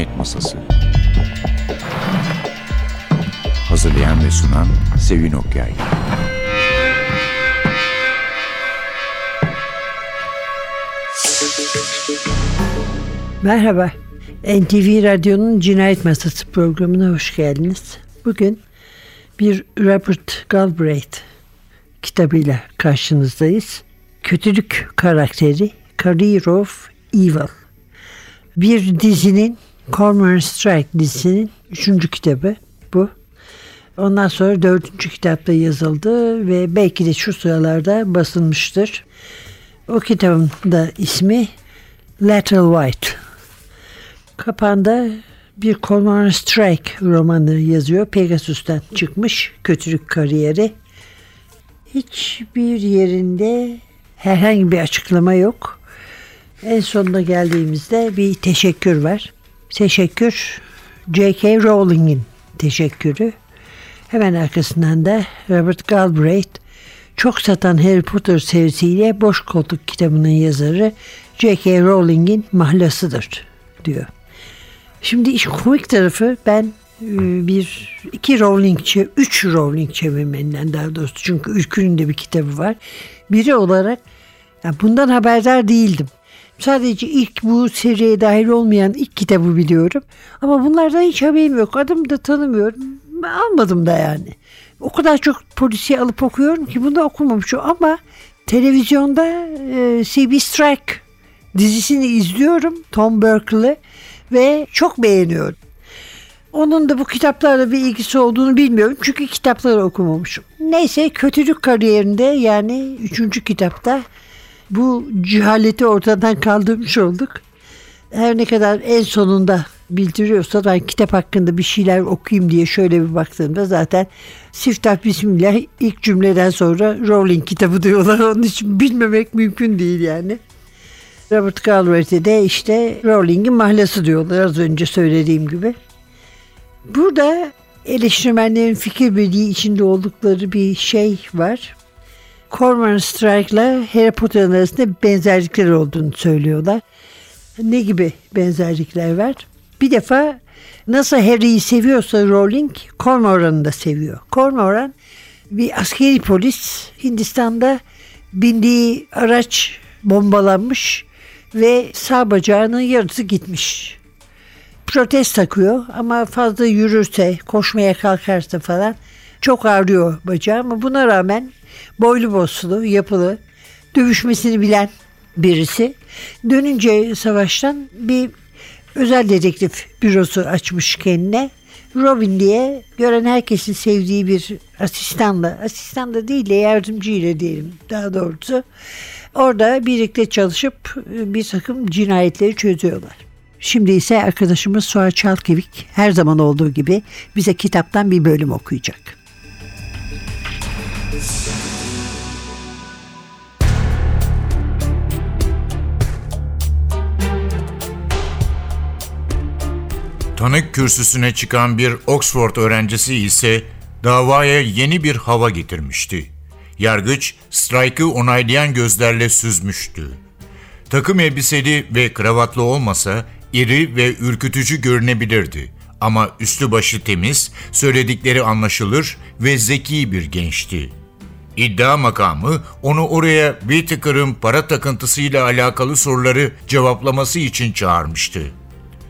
Cinayet Masası Hazırlayan ve sunan Sevin Okyay Merhaba. NTV Radyo'nun Cinayet Masası programına hoş geldiniz. Bugün bir Robert Galbraith kitabıyla karşınızdayız. Kötülük karakteri Career of Evil. Bir dizinin Cormoran Strike dizisinin üçüncü kitabı bu. Ondan sonra dördüncü kitapta yazıldı ve belki de şu sıralarda basılmıştır. O kitabın da ismi Little White. Kapağında bir Cormoran Strike romanı yazıyor. Pegasus'tan çıkmış kötülük kariyeri. Hiçbir yerinde herhangi bir açıklama yok. En sonuna geldiğimizde bir teşekkür var. Teşekkür J.K. Rowling'in teşekkürü. Hemen arkasından da Robert Galbraith çok satan Harry Potter serisiyle Boş Koltuk kitabının yazarı J.K. Rowling'in mahlasıdır diyor. Şimdi iş komik tarafı ben e, bir iki Rowling, çe- üç Rowling çevirmeninden daha doğrusu çünkü ülkünün de bir kitabı var. Biri olarak ya bundan haberdar değildim. Sadece ilk bu seriye dahil olmayan ilk kitabı biliyorum. Ama bunlardan hiç haberim yok. Adımı da tanımıyorum. Almadım da yani. O kadar çok polisiye alıp okuyorum ki bunu da okumamış. Ama televizyonda e, CB Strike dizisini izliyorum. Tom Berkeley ve çok beğeniyorum. Onun da bu kitaplarla bir ilgisi olduğunu bilmiyorum. Çünkü kitapları okumamışım. Neyse kötülük kariyerinde yani üçüncü kitapta bu cehaleti ortadan kaldırmış olduk. Her ne kadar en sonunda bildiriyorsa ben kitap hakkında bir şeyler okuyayım diye şöyle bir baktığımda zaten Siftah Bismillah ilk cümleden sonra Rowling kitabı diyorlar. Onun için bilmemek mümkün değil yani. Robert Galbraith'e de işte Rowling'in mahlası diyorlar az önce söylediğim gibi. Burada eleştirmenlerin fikir birliği içinde oldukları bir şey var. Cormoran Strike'la Harry Potter'ın arasında benzerlikler olduğunu söylüyorlar. Ne gibi benzerlikler var? Bir defa nasıl Harry'i seviyorsa Rowling, Cormoran'ı da seviyor. Cormoran bir askeri polis Hindistan'da bindiği araç bombalanmış ve sağ bacağının yarısı gitmiş. Protez takıyor ama fazla yürürse, koşmaya kalkarsa falan çok ağrıyor bacağı ama buna rağmen boylu boslu, yapılı, dövüşmesini bilen birisi. Dönünce savaştan bir özel dedektif bürosu açmış kendine. Robin diye gören herkesin sevdiği bir asistanla, asistan da değil de yardımcıyla diyelim daha doğrusu. Orada birlikte çalışıp bir takım cinayetleri çözüyorlar. Şimdi ise arkadaşımız Suat Çalkevik her zaman olduğu gibi bize kitaptan bir bölüm okuyacak. Tanık kürsüsüne çıkan bir Oxford öğrencisi ise davaya yeni bir hava getirmişti. Yargıç, Strike'ı onaylayan gözlerle süzmüştü. Takım elbiseli ve kravatlı olmasa iri ve ürkütücü görünebilirdi. Ama üstü başı temiz, söyledikleri anlaşılır ve zeki bir gençti. İddia makamı onu oraya Whittaker'ın para takıntısıyla alakalı soruları cevaplaması için çağırmıştı.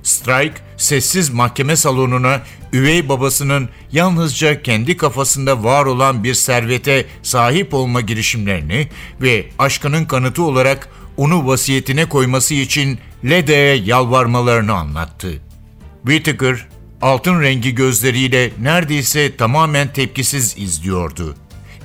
Strike, sessiz mahkeme salonuna üvey babasının yalnızca kendi kafasında var olan bir servete sahip olma girişimlerini ve aşkının kanıtı olarak onu vasiyetine koyması için Lede'ye yalvarmalarını anlattı. Whittaker, altın rengi gözleriyle neredeyse tamamen tepkisiz izliyordu.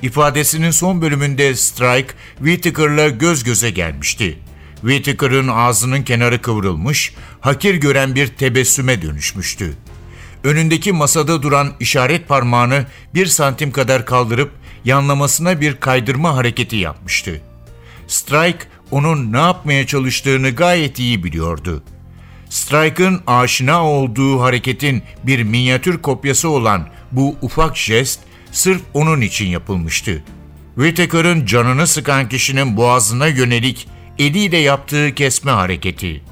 İfadesinin son bölümünde Strike, Whittaker'la göz göze gelmişti. Whittaker'ın ağzının kenarı kıvrılmış, hakir gören bir tebessüme dönüşmüştü. Önündeki masada duran işaret parmağını bir santim kadar kaldırıp yanlamasına bir kaydırma hareketi yapmıştı. Strike onun ne yapmaya çalıştığını gayet iyi biliyordu. Strike'ın aşina olduğu hareketin bir minyatür kopyası olan bu ufak jest sırf onun için yapılmıştı. Whittaker'ın canını sıkan kişinin boğazına yönelik eliyle yaptığı kesme hareketi.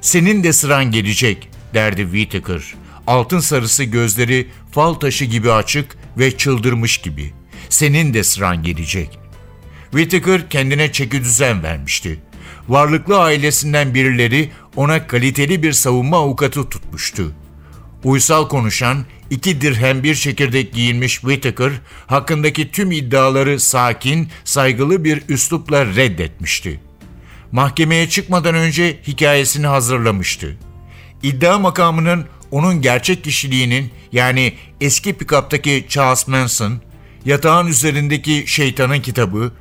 Senin de sıran gelecek. derdi Whittaker. Altın sarısı gözleri fal taşı gibi açık ve çıldırmış gibi. Senin de sıran gelecek. Whittaker kendine çeki düzen vermişti. Varlıklı ailesinden birileri ona kaliteli bir savunma avukatı tutmuştu. Uysal konuşan, iki dirhem bir çekirdek giyinmiş Whittaker, hakkındaki tüm iddiaları sakin, saygılı bir üslupla reddetmişti. Mahkemeye çıkmadan önce hikayesini hazırlamıştı. İddia makamının onun gerçek kişiliğinin yani eski pikaptaki Charles Manson, yatağın üzerindeki şeytanın kitabı,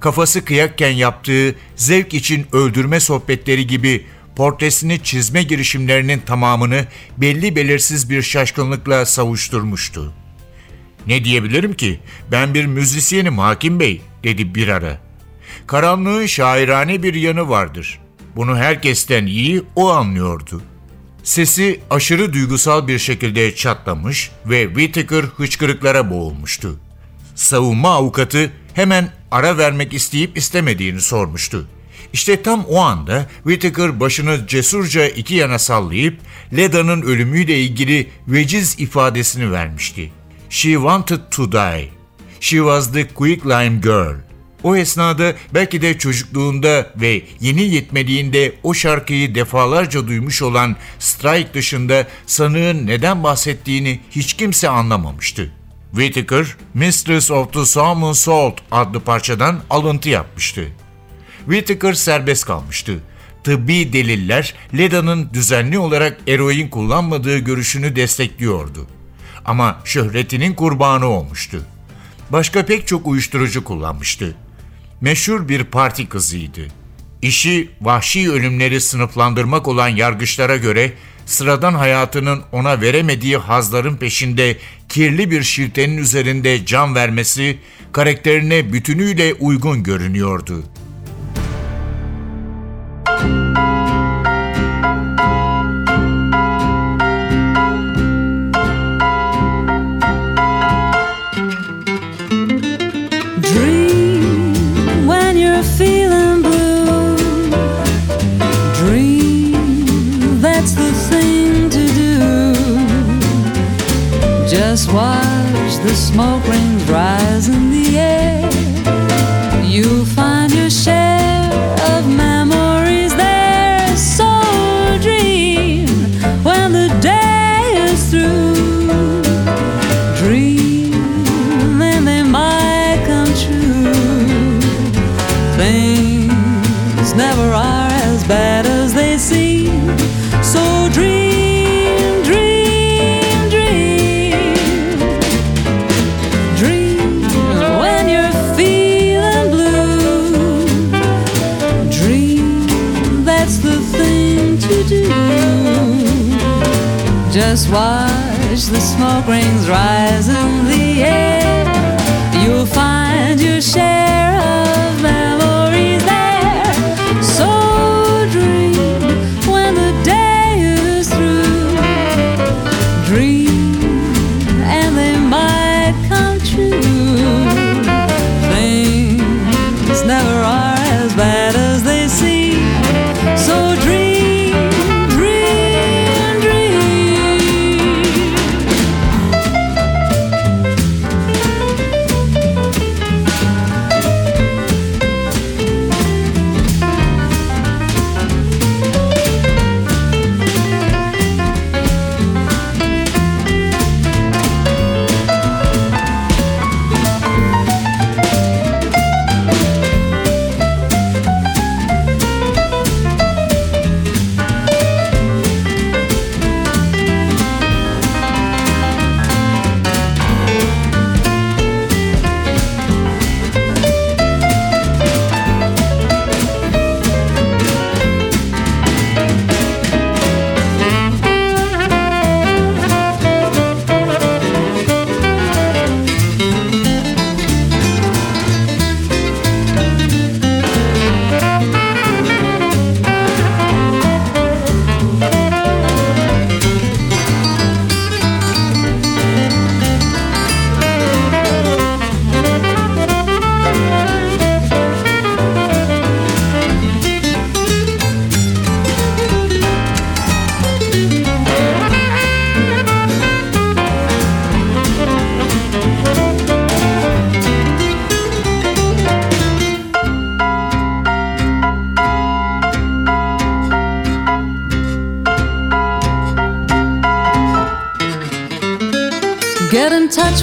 kafası kıyakken yaptığı zevk için öldürme sohbetleri gibi portresini çizme girişimlerinin tamamını belli belirsiz bir şaşkınlıkla savuşturmuştu. Ne diyebilirim ki? Ben bir müzisyenim hakim bey, dedi bir ara. Karanlığın şairane bir yanı vardır. Bunu herkesten iyi o anlıyordu. Sesi aşırı duygusal bir şekilde çatlamış ve Whittaker hıçkırıklara boğulmuştu. Savunma avukatı hemen ara vermek isteyip istemediğini sormuştu. İşte tam o anda Whittaker başını cesurca iki yana sallayıp Leda'nın ölümüyle ilgili veciz ifadesini vermişti. She wanted to die. She was the quick lime girl. O esnada belki de çocukluğunda ve yeni yetmeliğinde o şarkıyı defalarca duymuş olan Strike dışında sanığın neden bahsettiğini hiç kimse anlamamıştı. Whittaker, Mistress of the Salmon Salt adlı parçadan alıntı yapmıştı. Whittaker serbest kalmıştı. Tıbbi deliller Leda'nın düzenli olarak eroin kullanmadığı görüşünü destekliyordu. Ama şöhretinin kurbanı olmuştu. Başka pek çok uyuşturucu kullanmıştı. Meşhur bir parti kızıydı. İşi vahşi ölümleri sınıflandırmak olan yargıçlara göre sıradan hayatının ona veremediği hazların peşinde kirli bir şiltenin üzerinde can vermesi karakterine bütünüyle uygun görünüyordu. Smoke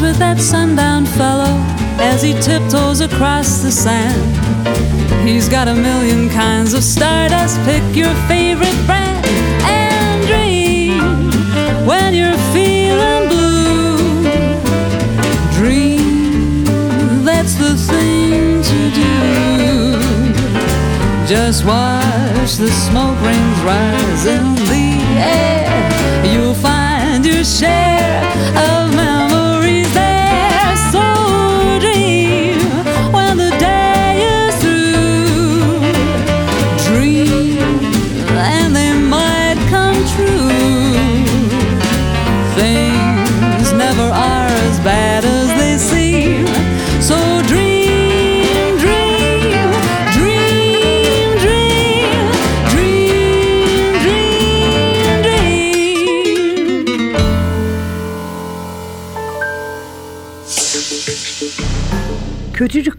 with that sundown fellow as he tiptoes across the sand. He's got a million kinds of stardust. Pick your favorite brand and dream when you're feeling blue. Dream, that's the thing to do. Just watch the smoke rings rise in the air. You'll find your share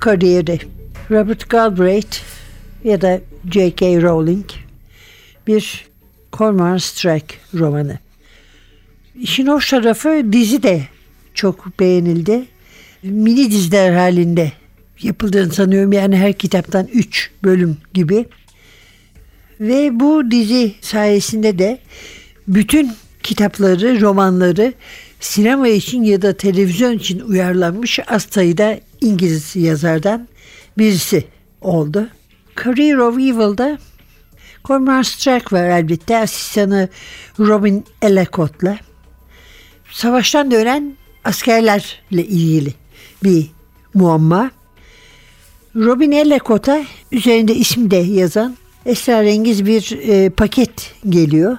kariyeri Robert Galbraith ya da J.K. Rowling bir Cormoran Strike romanı. İşin hoş tarafı dizi de çok beğenildi. Mini diziler halinde yapıldığını sanıyorum. Yani her kitaptan 3 bölüm gibi. Ve bu dizi sayesinde de bütün kitapları, romanları sinema için ya da televizyon için uyarlanmış az sayıda İngiliz yazardan birisi oldu. Career of Evil'da Cormoran Strike var elbette asistanı Robin Ellicott'la. Savaştan dönen askerlerle ilgili bir muamma. Robin Ellicott'a üzerinde ismi de yazan esrarengiz bir e, paket geliyor.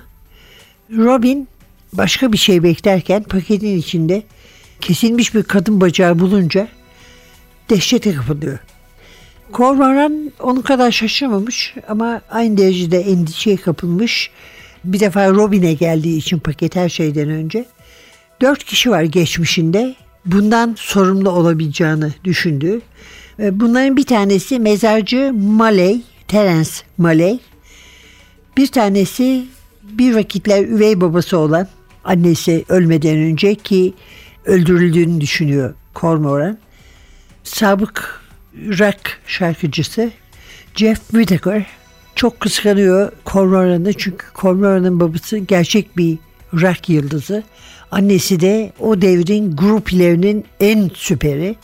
Robin başka bir şey beklerken paketin içinde kesilmiş bir kadın bacağı bulunca dehşete kapılıyor. Cormoran onun kadar şaşırmamış ama aynı derecede endişeye kapılmış. Bir defa Robin'e geldiği için paket her şeyden önce. Dört kişi var geçmişinde bundan sorumlu olabileceğini düşündüğü. E, Bunların bir tanesi mezarcı Maley, Terence Maley. Bir tanesi bir vakitler üvey babası olan annesi ölmeden önce ki öldürüldüğünü düşünüyor Cormoran. Sabık rock şarkıcısı Jeff Whittaker çok kıskanıyor Cormoran'ı çünkü Cormoran'ın babası gerçek bir rock yıldızı. Annesi de o devrin grupilerinin en süperi.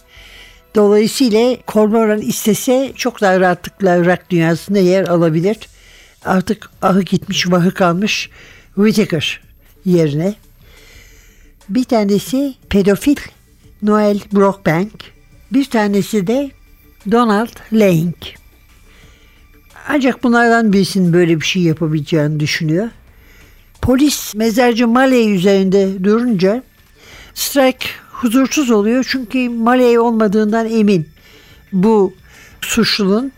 Dolayısıyla Cormoran istese çok daha rahatlıkla rock dünyasında yer alabilir. Artık ahı gitmiş vahı kalmış Whittaker yerine. Bir tanesi pedofil Noel Brockbank. Bir tanesi de Donald Lang. Ancak bunlardan birisinin böyle bir şey yapabileceğini düşünüyor. Polis mezarcı Maley üzerinde durunca Strike huzursuz oluyor çünkü Maley olmadığından emin bu suçlunun.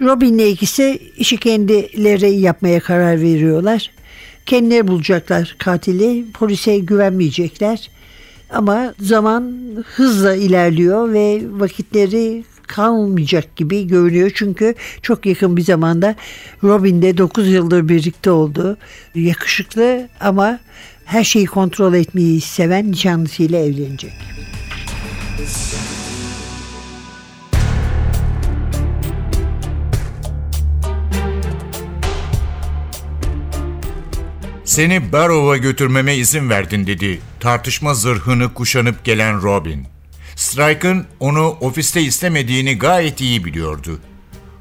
Robin'le ikisi işi kendileri yapmaya karar veriyorlar. Kendileri bulacaklar katili. Polise güvenmeyecekler. Ama zaman hızla ilerliyor ve vakitleri kalmayacak gibi görünüyor. Çünkü çok yakın bir zamanda Robin de 9 yıldır birlikte oldu. Yakışıklı ama her şeyi kontrol etmeyi seven nişanlısıyla evlenecek. Seni Barrow'a götürmeme izin verdin dedi. Tartışma zırhını kuşanıp gelen Robin. Strike'ın onu ofiste istemediğini gayet iyi biliyordu.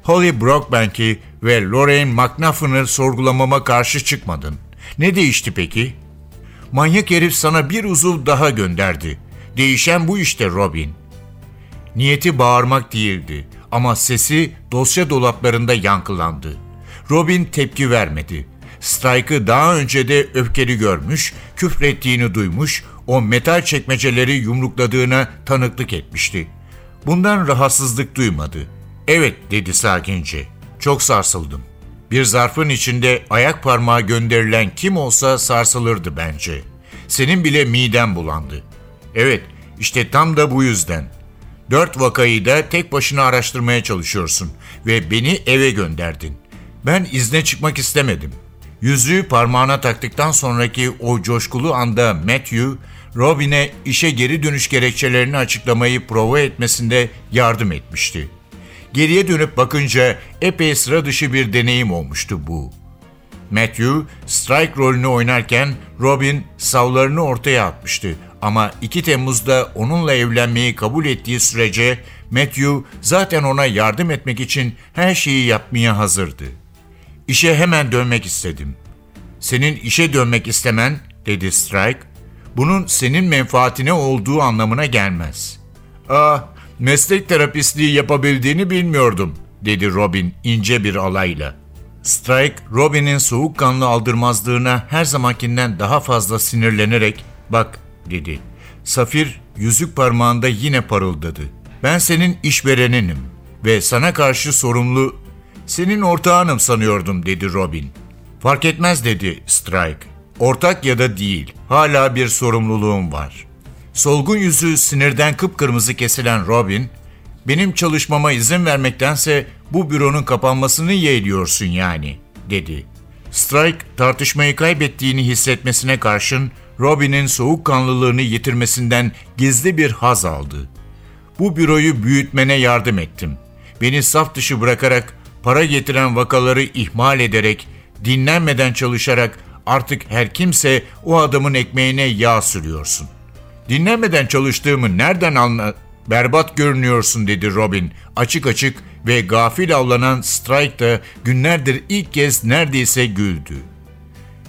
Holly Brockbank'i ve Lorraine McNuffin'ı sorgulamama karşı çıkmadın. Ne değişti peki? Manyak herif sana bir uzuv daha gönderdi. Değişen bu işte Robin. Niyeti bağırmak değildi ama sesi dosya dolaplarında yankılandı. Robin tepki vermedi. Strike'ı daha önce de öfkeli görmüş, küfrettiğini duymuş, o metal çekmeceleri yumrukladığına tanıklık etmişti. Bundan rahatsızlık duymadı. Evet dedi sakince. Çok sarsıldım. Bir zarfın içinde ayak parmağı gönderilen kim olsa sarsılırdı bence. Senin bile miden bulandı. Evet, işte tam da bu yüzden. Dört vakayı da tek başına araştırmaya çalışıyorsun ve beni eve gönderdin. Ben izne çıkmak istemedim. Yüzüğü parmağına taktıktan sonraki o coşkulu anda Matthew, Robin'e işe geri dönüş gerekçelerini açıklamayı prova etmesinde yardım etmişti. Geriye dönüp bakınca epey sıra dışı bir deneyim olmuştu bu. Matthew, Strike rolünü oynarken Robin savlarını ortaya atmıştı. Ama 2 Temmuz'da onunla evlenmeyi kabul ettiği sürece Matthew zaten ona yardım etmek için her şeyi yapmaya hazırdı. İşe hemen dönmek istedim. Senin işe dönmek istemen, dedi Strike, bunun senin menfaatine olduğu anlamına gelmez. Ah, meslek terapistliği yapabildiğini bilmiyordum, dedi Robin ince bir alayla. Strike, Robin'in soğukkanlı aldırmazlığına her zamankinden daha fazla sinirlenerek, bak, dedi. Safir, yüzük parmağında yine parıldadı. Ben senin işvereninim ve sana karşı sorumlu, senin ortağınım sanıyordum, dedi Robin. Fark etmez, dedi Strike. Ortak ya da değil, hala bir sorumluluğum var. Solgun yüzü sinirden kıpkırmızı kesilen Robin, benim çalışmama izin vermektense bu büronun kapanmasını yeğliyorsun yani, dedi. Strike tartışmayı kaybettiğini hissetmesine karşın Robin'in soğukkanlılığını yitirmesinden gizli bir haz aldı. Bu büroyu büyütmene yardım ettim. Beni saf dışı bırakarak, para getiren vakaları ihmal ederek, dinlenmeden çalışarak artık her kimse o adamın ekmeğine yağ sürüyorsun. Dinlenmeden çalıştığımı nereden anla... Berbat görünüyorsun dedi Robin açık açık ve gafil avlanan Strike da günlerdir ilk kez neredeyse güldü.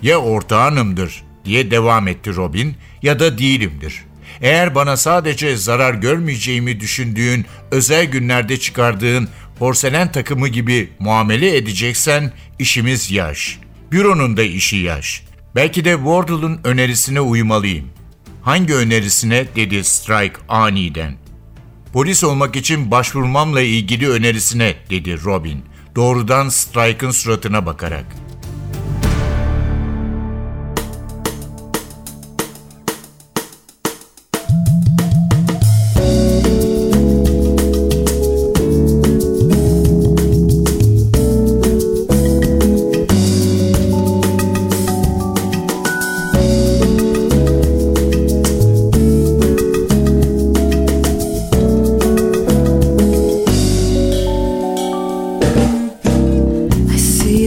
Ya ortağınımdır diye devam etti Robin ya da değilimdir. Eğer bana sadece zarar görmeyeceğimi düşündüğün özel günlerde çıkardığın porselen takımı gibi muamele edeceksen işimiz yaş. Büronun da işi yaş. Belki de Wardle'ın önerisine uymalıyım. Hangi önerisine dedi Strike aniden. Polis olmak için başvurmamla ilgili önerisine dedi Robin. Doğrudan Strike'ın suratına bakarak.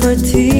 for tea.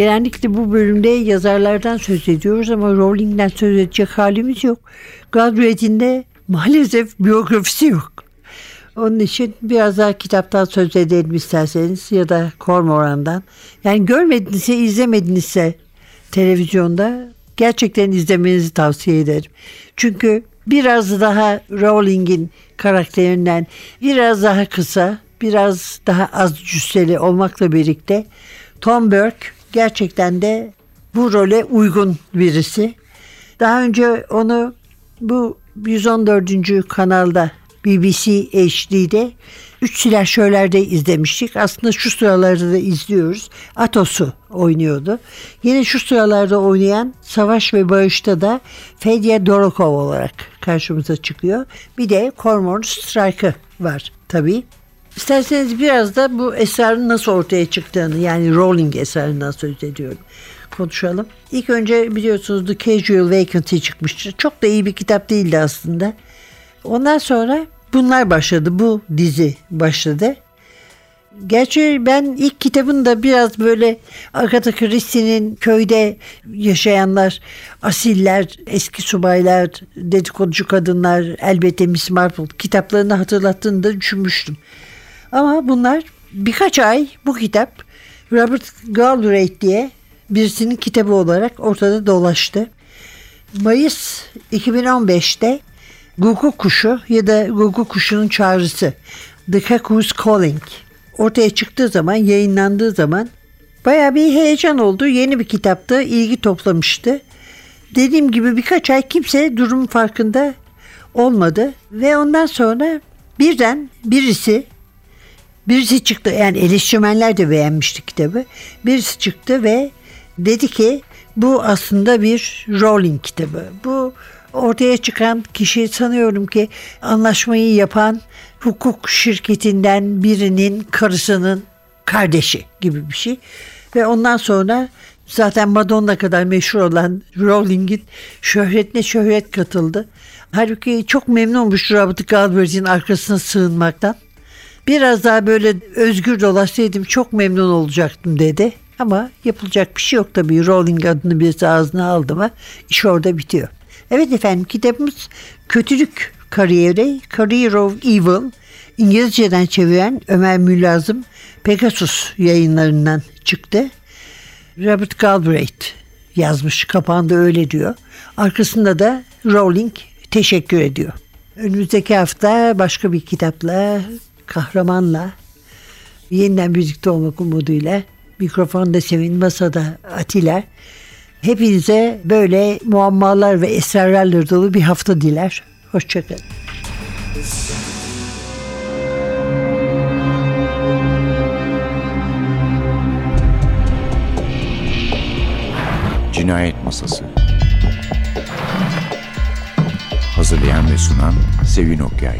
Genellikle bu bölümde yazarlardan söz ediyoruz ama Rowling'den söz edecek halimiz yok. Galbraith'in de maalesef biyografisi yok. Onun için biraz daha kitaptan söz edelim isterseniz ya da Cormoran'dan. Yani görmedinizse, izlemedinizse televizyonda gerçekten izlemenizi tavsiye ederim. Çünkü biraz daha Rowling'in karakterinden biraz daha kısa, biraz daha az cüsseli olmakla birlikte Tom Burke gerçekten de bu role uygun birisi. Daha önce onu bu 114. kanalda BBC HD'de Üç Silahşörler'de izlemiştik. Aslında şu sıralarda da izliyoruz. Atos'u oynuyordu. Yine şu sıralarda oynayan Savaş ve Barış'ta da Fedya Dorokov olarak karşımıza çıkıyor. Bir de Cormoran Strike'ı var tabii. İsterseniz biraz da bu eserin nasıl ortaya çıktığını yani Rowling eserinden söz ediyorum konuşalım. İlk önce biliyorsunuz The Casual Vacancy çıkmıştı. Çok da iyi bir kitap değildi aslında. Ondan sonra bunlar başladı. Bu dizi başladı. Gerçi ben ilk kitabın da biraz böyle Agatha Christie'nin köyde yaşayanlar, asiller, eski subaylar, dedikoducu kadınlar, elbette Miss Marple kitaplarını hatırlattığını da düşünmüştüm. Ama bunlar birkaç ay bu kitap Robert Galbraith diye birisinin kitabı olarak ortada dolaştı. Mayıs 2015'te Gugu Kuşu ya da Gugu Kuşu'nun çağrısı The Cuckoo's Calling ortaya çıktığı zaman yayınlandığı zaman baya bir heyecan oldu. Yeni bir kitaptı ilgi toplamıştı. Dediğim gibi birkaç ay kimse durum farkında olmadı ve ondan sonra birden birisi birisi çıktı yani eleştirmenler de beğenmişti kitabı. Birisi çıktı ve dedi ki bu aslında bir Rowling kitabı. Bu ortaya çıkan kişi sanıyorum ki anlaşmayı yapan hukuk şirketinden birinin karısının kardeşi gibi bir şey. Ve ondan sonra zaten Madonna kadar meşhur olan Rowling'in şöhretine şöhret katıldı. Halbuki çok memnun olmuş Robert Galbraith'in arkasına sığınmaktan. Biraz daha böyle özgür dolaşsaydım çok memnun olacaktım dedi. Ama yapılacak bir şey yok tabii. Rowling adını birisi ağzına aldı mı iş orada bitiyor. Evet efendim kitabımız Kötülük Kariyeri, Career of Evil. İngilizceden çeviren Ömer Mülazım Pegasus yayınlarından çıktı. Robert Galbraith yazmış. Kapağında öyle diyor. Arkasında da Rowling teşekkür ediyor. Önümüzdeki hafta başka bir kitapla, kahramanla yeniden birlikte olmak umuduyla mikrofonda Sevin, masada Atilla. Hepinize böyle muammalar ve esrarlarla dolu bir hafta diler. Hoşçakalın. Cinayet Masası Hazırlayan ve sunan Sevin Okyay